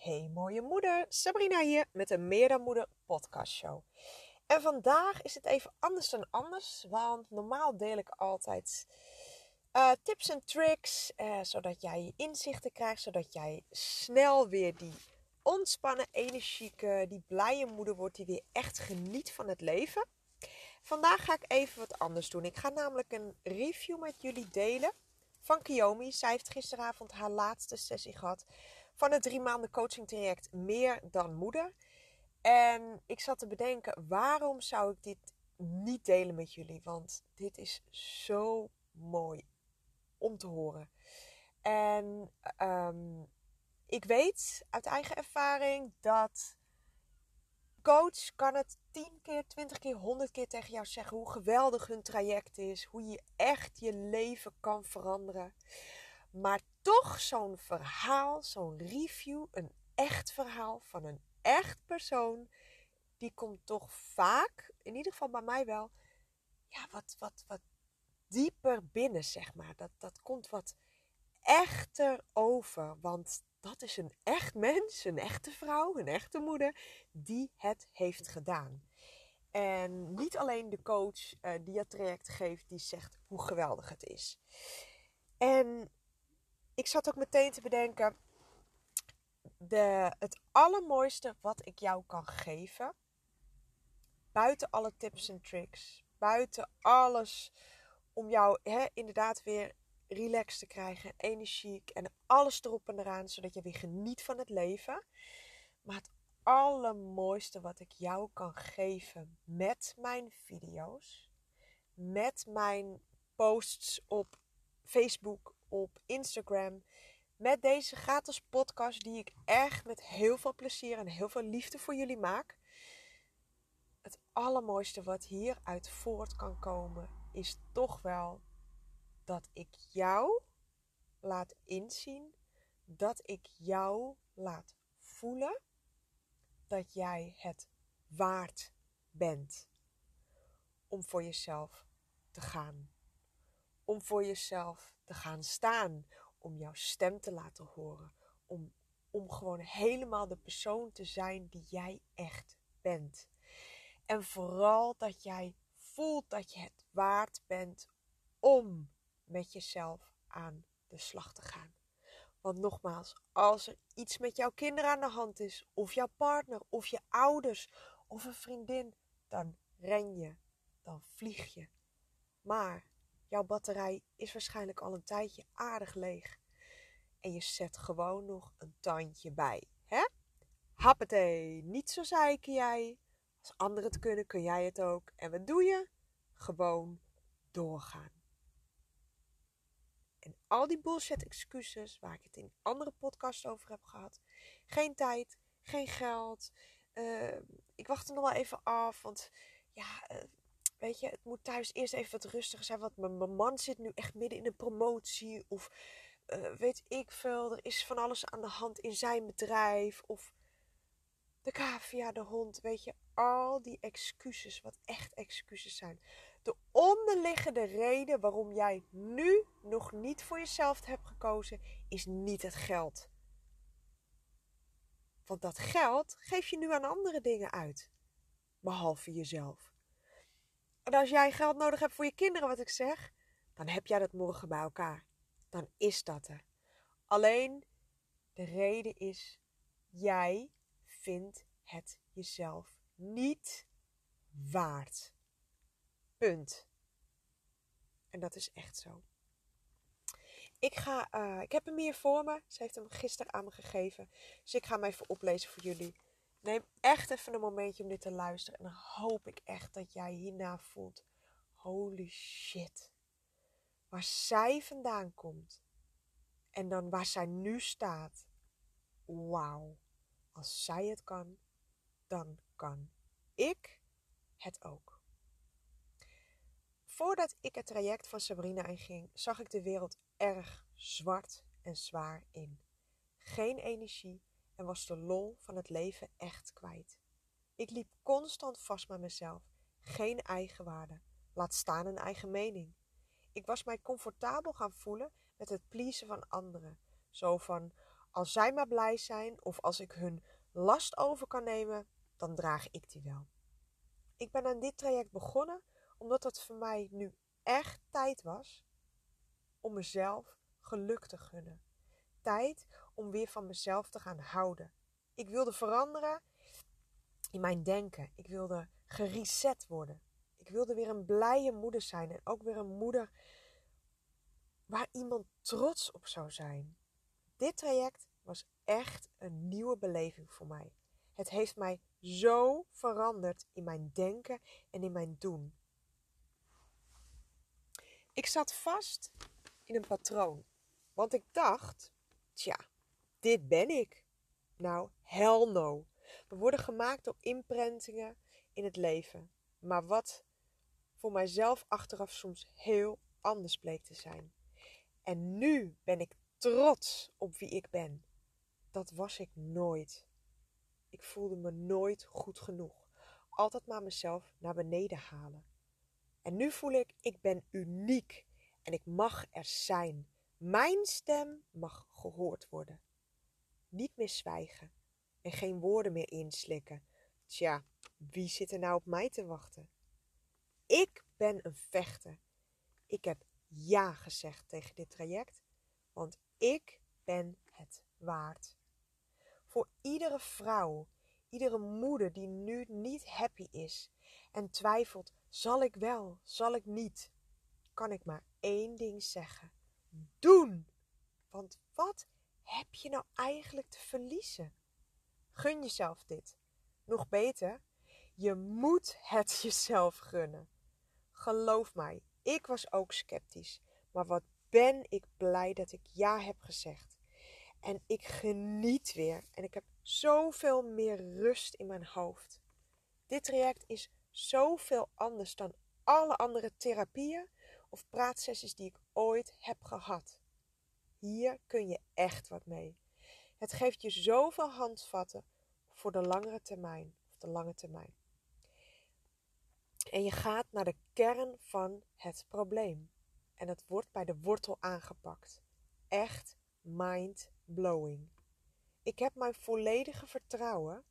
Hey mooie moeder, Sabrina hier met een Meer dan Moeder podcast show. En vandaag is het even anders dan anders, want normaal deel ik altijd uh, tips en tricks, uh, zodat jij je inzichten krijgt, zodat jij snel weer die ontspannen, energieke, die blije moeder wordt die weer echt geniet van het leven. Vandaag ga ik even wat anders doen. Ik ga namelijk een review met jullie delen van Kiyomi. Zij heeft gisteravond haar laatste sessie gehad van het drie maanden coaching traject Meer dan Moeder. En ik zat te bedenken, waarom zou ik dit niet delen met jullie? Want dit is zo mooi om te horen. En um, ik weet uit eigen ervaring dat coach kan het 10 keer, 20 keer, 100 keer tegen jou zeggen hoe geweldig hun traject is, hoe je echt je leven kan veranderen. Maar toch zo'n verhaal, zo'n review, een echt verhaal van een echt persoon, die komt toch vaak, in ieder geval bij mij wel, ja, wat, wat, wat dieper binnen, zeg maar. Dat, dat komt wat echter over. Want dat is een echt mens, een echte vrouw, een echte moeder, die het heeft gedaan. En niet alleen de coach uh, die het traject geeft, die zegt hoe geweldig het is. En ik zat ook meteen te bedenken, de, het allermooiste wat ik jou kan geven, buiten alle tips en tricks, buiten alles om jou hè, inderdaad weer relaxed te krijgen, energiek en alles erop en eraan, zodat je weer geniet van het leven. Maar het allermooiste wat ik jou kan geven met mijn video's, met mijn posts op Facebook, op Instagram, met deze gratis podcast die ik echt met heel veel plezier en heel veel liefde voor jullie maak. Het allermooiste wat hieruit voort kan komen is toch wel dat ik jou laat inzien, dat ik jou laat voelen dat jij het waard bent om voor jezelf te gaan. Om voor jezelf te gaan staan, om jouw stem te laten horen, om, om gewoon helemaal de persoon te zijn die jij echt bent. En vooral dat jij voelt dat je het waard bent om met jezelf aan de slag te gaan. Want nogmaals, als er iets met jouw kinderen aan de hand is, of jouw partner, of je ouders, of een vriendin, dan ren je, dan vlieg je. Maar jouw batterij is waarschijnlijk al een tijdje aardig leeg. En je zet gewoon nog een tandje bij. Hè? Happatee, niet zo zeiken jij. Als anderen het kunnen, kun jij het ook. En wat doe je? Gewoon doorgaan. En al die bullshit excuses waar ik het in andere podcasts over heb gehad. Geen tijd, geen geld. Uh, ik wacht er nog wel even af. Want ja, uh, weet je, het moet thuis eerst even wat rustiger zijn. Want mijn, man zit nu echt midden in een promotie. Of uh, weet ik veel, er is van alles aan de hand in zijn bedrijf. Of de cavia, de hond. Weet je, al die excuses, wat echt excuses zijn. De onderliggende reden waarom jij nu nog niet voor jezelf hebt gekozen, is niet het geld. Want dat geld geef je nu aan andere dingen uit, behalve jezelf. En als jij geld nodig hebt voor je kinderen, wat ik zeg, dan heb jij dat morgen bij elkaar. Dan is dat er. Alleen de reden is, jij vindt het jezelf niet waard. Punt. En dat is echt zo. Ik, ga, uh, ik heb hem hier voor me. Ze heeft hem gisteren aan me gegeven. Dus ik ga hem even oplezen voor jullie. Neem echt even een momentje om dit te luisteren. En dan hoop ik echt dat jij hierna voelt. Holy shit. Waar zij vandaan komt. En dan waar zij nu staat. Wauw. Als zij het kan, dan kan ik het ook. Voordat ik het traject van Sabrina inging, zag ik de wereld erg zwart en zwaar in. Geen energie en was de lol van het leven echt kwijt. Ik liep constant vast met mezelf. Geen eigenwaarde, laat staan een eigen mening. Ik was mij comfortabel gaan voelen met het pleasen van anderen. Zo van, Als zij maar blij zijn of als ik hun last over kan nemen, dan draag ik die wel. Ik ben aan dit traject begonnen omdat het voor mij nu echt tijd was om mezelf geluk te gunnen. Tijd om weer van mezelf te gaan houden. Ik wilde veranderen in mijn denken. Ik wilde gereset worden. Ik wilde weer een blije moeder zijn en ook weer een moeder waar iemand trots op zou zijn. Dit traject was echt een nieuwe beleving voor mij. Het heeft mij zo veranderd in mijn denken en in mijn doen. Ik zat vast in een patroon, want ik dacht, tja, dit ben ik. Nou, hell no. We worden gemaakt door imprintingen in het leven. Maar wat voor mijzelf achteraf soms heel anders bleek te zijn. En nu ben ik trots op wie ik ben. Dat was ik nooit. Ik voelde me nooit goed genoeg. Altijd maar mezelf naar beneden halen. En nu voel ik, ik ben uniek en ik mag er zijn. Mijn stem mag gehoord worden. Niet meer zwijgen en geen woorden meer inslikken. Tja, wie zit er nou op mij te wachten? Ik ben een vechter. Ik heb ja gezegd tegen dit traject, want ik ben het waard. Voor iedere vrouw, iedere moeder die nu niet happy is en twijfelt: zal ik wel, zal ik niet, kan ik maar één ding zeggen: doen. Want wat heb je nou eigenlijk te verliezen? Gun jezelf dit. Nog beter, je moet het jezelf gunnen. Geloof mij, ik was ook sceptisch. Maar wat ben ik blij dat ik ja heb gezegd. En ik geniet weer. En ik heb zoveel meer rust in mijn hoofd. Dit traject is zoveel anders dan alle andere therapieën of praatsessies die ik ooit heb gehad. Hier kun je echt wat mee. Het geeft je zoveel handvatten voor de langere termijn of de lange termijn. En je gaat naar de kern van het probleem. En het wordt bij de wortel aangepakt. Echt mind blowing. Ik heb mijn volledige vertrouwen,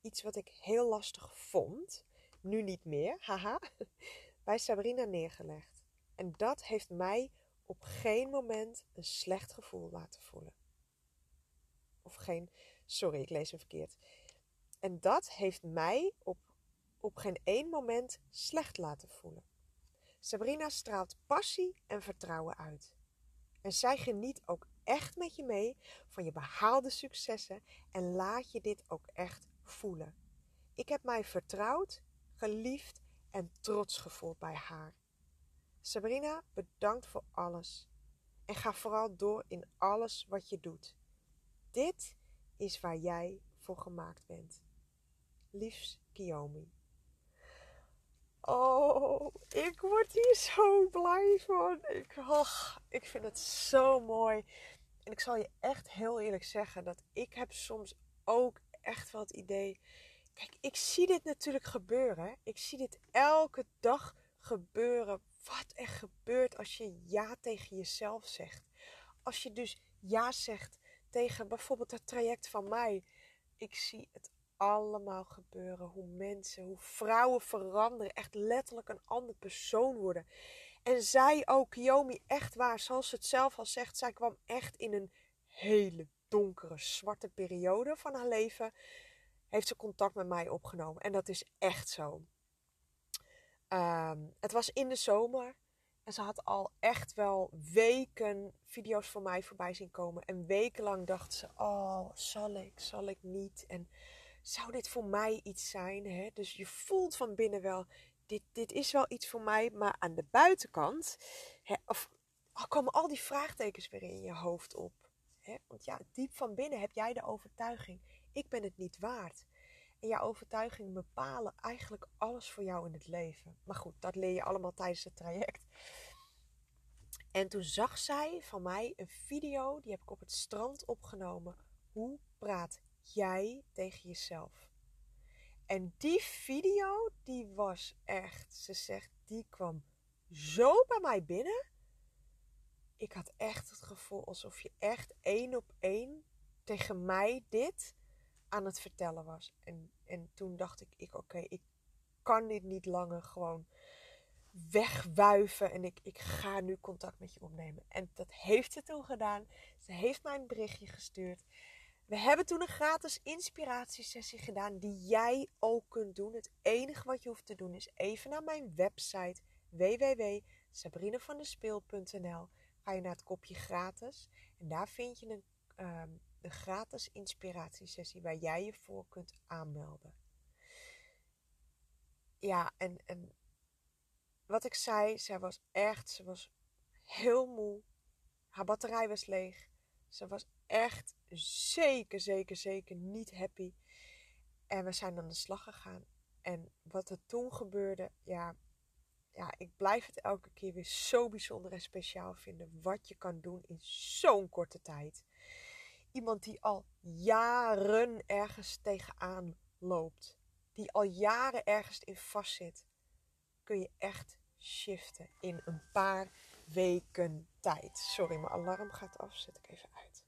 iets wat ik heel lastig vond, nu niet meer, haha, bij Sabrina neergelegd. En dat heeft mij op geen moment een slecht gevoel laten voelen. Of geen, sorry, ik lees hem verkeerd. En dat heeft mij op, op geen één moment slecht laten voelen. Sabrina straalt passie en vertrouwen uit. En zij geniet ook echt met je mee van je behaalde successen en laat je dit ook echt voelen. Ik heb mij vertrouwd, geliefd en trots gevoeld bij haar. Sabrina, bedankt voor alles. En ga vooral door in alles wat je doet. Dit is waar jij voor gemaakt bent. Liefs Kiyomi. Oh, ik word hier zo blij van. Ik, ik vind het zo mooi. En ik zal je echt heel eerlijk zeggen dat ik heb soms ook echt wel het idee. Kijk, ik zie dit natuurlijk gebeuren. Ik zie dit elke dag gebeuren. Wat er gebeurt als je ja tegen jezelf zegt. Als je dus ja zegt tegen bijvoorbeeld het traject van mij. Ik zie het allemaal gebeuren. Hoe mensen, hoe vrouwen veranderen. Echt letterlijk een andere persoon worden. En zij ook, Yomi, echt waar, zoals ze het zelf al zegt, zij kwam echt in een hele donkere, zwarte periode van haar leven. Heeft ze contact met mij opgenomen. En dat is echt zo. Um, het was in de zomer. En ze had al echt wel weken video's van mij voorbij zien komen. En wekenlang dacht ze: Oh, zal ik, zal ik niet? En zou dit voor mij iets zijn? Hè? Dus je voelt van binnen wel: dit, dit is wel iets voor mij. Maar aan de buitenkant hè, of, komen al die vraagtekens weer in je hoofd op. Hè? Want ja, diep van binnen heb jij de overtuiging: ik ben het niet waard. En jouw overtuigingen bepalen eigenlijk alles voor jou in het leven. Maar goed, dat leer je allemaal tijdens het traject. En toen zag zij van mij een video, die heb ik op het strand opgenomen. Hoe praat jij tegen jezelf? En die video, die was echt, ze zegt, die kwam zo bij mij binnen. Ik had echt het gevoel alsof je echt één op één tegen mij dit aan het vertellen was. En, en toen dacht ik, ik oké, ik kan dit niet langer gewoon wegwuiven. En ik, ik ga nu contact met je opnemen. En dat heeft ze toen gedaan. Ze heeft mij een berichtje gestuurd. We hebben toen een gratis inspiratiesessie gedaan die jij ook kunt doen. Het enige wat je hoeft te doen is even naar mijn website www.sabrinevandespeel.nl Ga je naar het kopje gratis en daar vind je een, um, een gratis inspiratiesessie waar jij je voor kunt aanmelden. Ja, en, en wat ik zei, zij was echt, ze was heel moe. Haar batterij was leeg. Ze was echt zeker, zeker, zeker niet happy. En we zijn aan de slag gegaan. En wat er toen gebeurde, ja, ja, ik blijf het elke keer weer zo bijzonder en speciaal vinden. Wat je kan doen in zo'n korte tijd. Iemand die al jaren ergens tegenaan loopt. Die al jaren ergens in vastzit. Kun je echt shiften in een paar weken tijd. Sorry, mijn alarm gaat af. Zet ik even uit.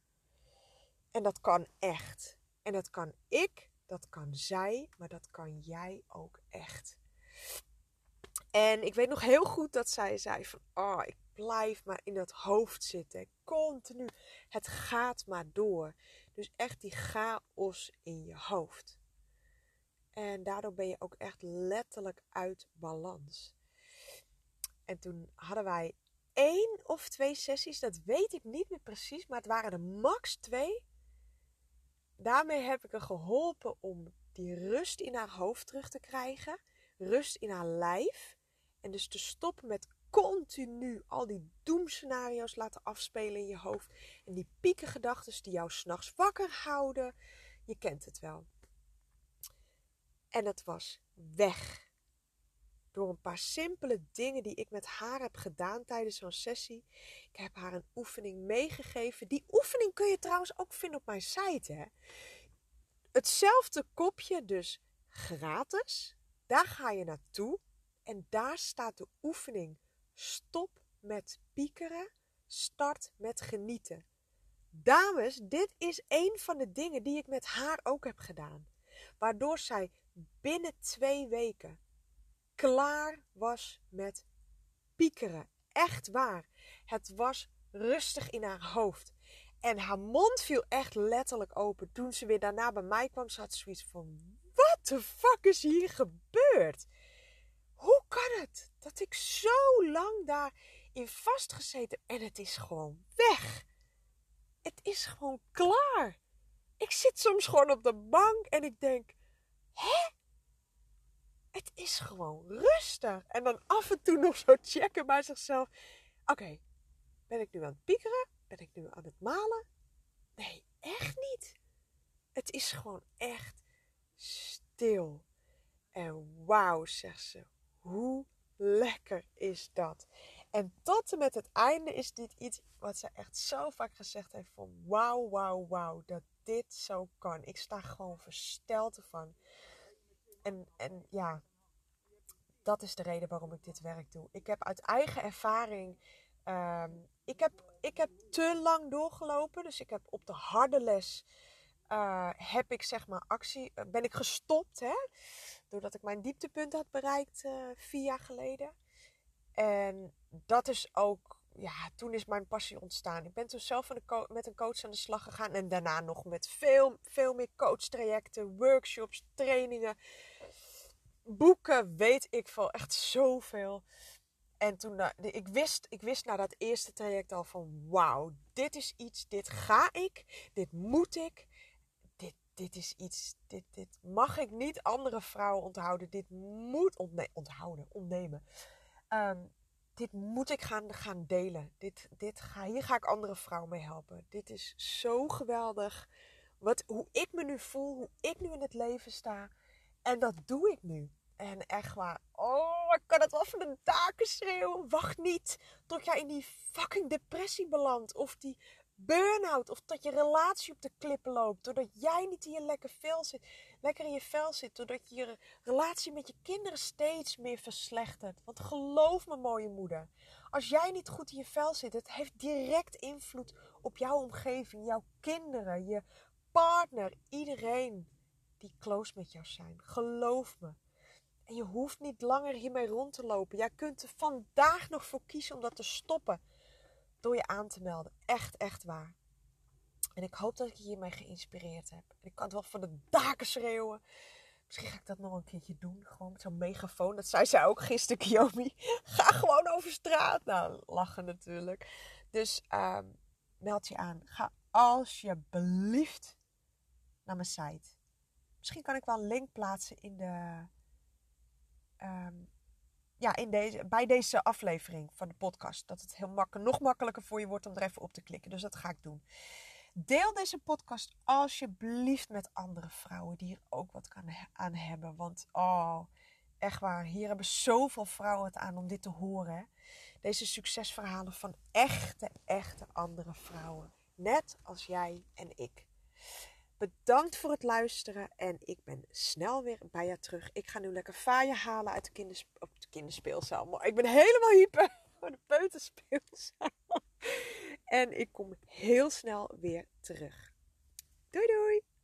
En dat kan echt. En dat kan ik, dat kan zij, maar dat kan jij ook echt. En ik weet nog heel goed dat zij zei van, oh, ik blijf maar in dat hoofd zitten. Continu. Het gaat maar door. Dus echt die chaos in je hoofd. En daardoor ben je ook echt letterlijk uit balans. En toen hadden wij één of twee sessies, dat weet ik niet meer precies, maar het waren er max twee. Daarmee heb ik er geholpen om die rust in haar hoofd terug te krijgen, rust in haar lijf. En dus te stoppen met continu al die doemscenario's laten afspelen in je hoofd. En die piekengedachten die jou s'nachts wakker houden. Je kent het wel. En het was weg. Door een paar simpele dingen die ik met haar heb gedaan tijdens zo'n sessie. Ik heb haar een oefening meegegeven. Die oefening kun je trouwens ook vinden op mijn site. Hè? Hetzelfde kopje, dus gratis. Daar ga je naartoe. En daar staat de oefening. Stop met piekeren. Start met genieten. Dames, dit is een van de dingen die ik met haar ook heb gedaan. Waardoor zij binnen twee weken klaar was met piekeren. Echt waar. Het was rustig in haar hoofd. En haar mond viel echt letterlijk open. Toen ze weer daarna bij mij kwam, ze had zoiets van: Wat de fuck is hier gebeurd? Hoe kan het dat ik zo lang daarin vastgezeten en het is gewoon weg? Het is gewoon klaar. Ik zit soms gewoon op de bank en ik denk: Hè? Het is gewoon rustig. En dan af en toe nog zo checken bij zichzelf. Oké, ben ik nu aan het piekeren? Ben ik nu aan het malen? Nee, echt niet. Het is gewoon echt stil. En wauw, zegt ze. Hoe lekker is dat? En tot en met het einde is dit iets wat ze echt zo vaak gezegd heeft van wauw, wauw, wauw, dat dit zo kan. Ik sta gewoon versteld ervan. En, en ja, dat is de reden waarom ik dit werk doe. Ik heb uit eigen ervaring, ehm, ik, heb, ik heb te lang doorgelopen. Dus ik heb op de harde les, uh, heb ik zeg maar actie, uh, ben ik gestopt. Hè? Doordat ik mijn dieptepunt had bereikt uh, vier jaar geleden. En dat is ook, ja, toen is mijn passie ontstaan. Ik ben toen zelf met een coach aan de slag gegaan. En daarna nog met veel, veel meer coachtrajecten, workshops, trainingen boeken, weet ik veel, echt zoveel. En toen, ik wist, ik wist na dat eerste traject al van, wauw, dit is iets, dit ga ik, dit moet ik, dit, is iets, dit, dit mag ik niet andere vrouwen onthouden, dit moet onthouden, ontnemen. Ehm, dit moet ik gaan, gaan delen. Dit, dit ga, hier ga ik andere vrouwen mee helpen. Dit is zo geweldig. Wat, hoe ik me nu voel, hoe ik nu in het leven sta. En dat doe ik nu. En echt waar, oh, ik kan het wel van de daken schreeuwen. Wacht niet tot jij in die fucking depressie belandt. Of die burn-out. Of dat je relatie op de klippen loopt. Doordat jij niet in je vel zit. Lekker in je vel zit. Doordat je je relatie met je kinderen steeds meer verslechtert. Want geloof me, mooie moeder. Als jij niet goed in je vel zit, het heeft direct invloed op jouw omgeving, jouw kinderen, je partner, iedereen die close met jou zijn. Geloof me. En je hoeft niet langer hiermee rond te lopen. Jij kunt er vandaag nog voor kiezen om dat te stoppen. Door je aan te melden. Echt, echt waar. En ik hoop dat ik je hiermee geïnspireerd heb. Ik kan het wel van de daken schreeuwen. Misschien ga ik dat nog een keertje doen. Gewoon met zo'n megafoon. Dat zei zij ook gisteren, Kiyomi. Ga gewoon over straat. Nou, lachen natuurlijk. Dus uh, meld je aan. Ga alsjeblieft naar mijn site. Misschien kan ik wel een link plaatsen in de, um, ja, in deze, bij deze aflevering van de podcast. Dat het heel makkelijk, nog makkelijker voor je wordt om er even op te klikken. Dus dat ga ik doen. Deel deze podcast alsjeblieft met andere vrouwen die hier ook wat aan hebben. Want oh, echt waar, hier hebben zoveel vrouwen het aan om dit te horen. Deze succesverhalen van echte, echte andere vrouwen. Net als jij en ik. Bedankt voor het luisteren en ik ben snel weer bij je terug. Ik ga nu lekker vaaien halen uit de, kinders, op de kinderspeelzaal. Maar ik ben helemaal hyper voor de peuterspeelzaal. En ik kom heel snel weer terug. Doei doei!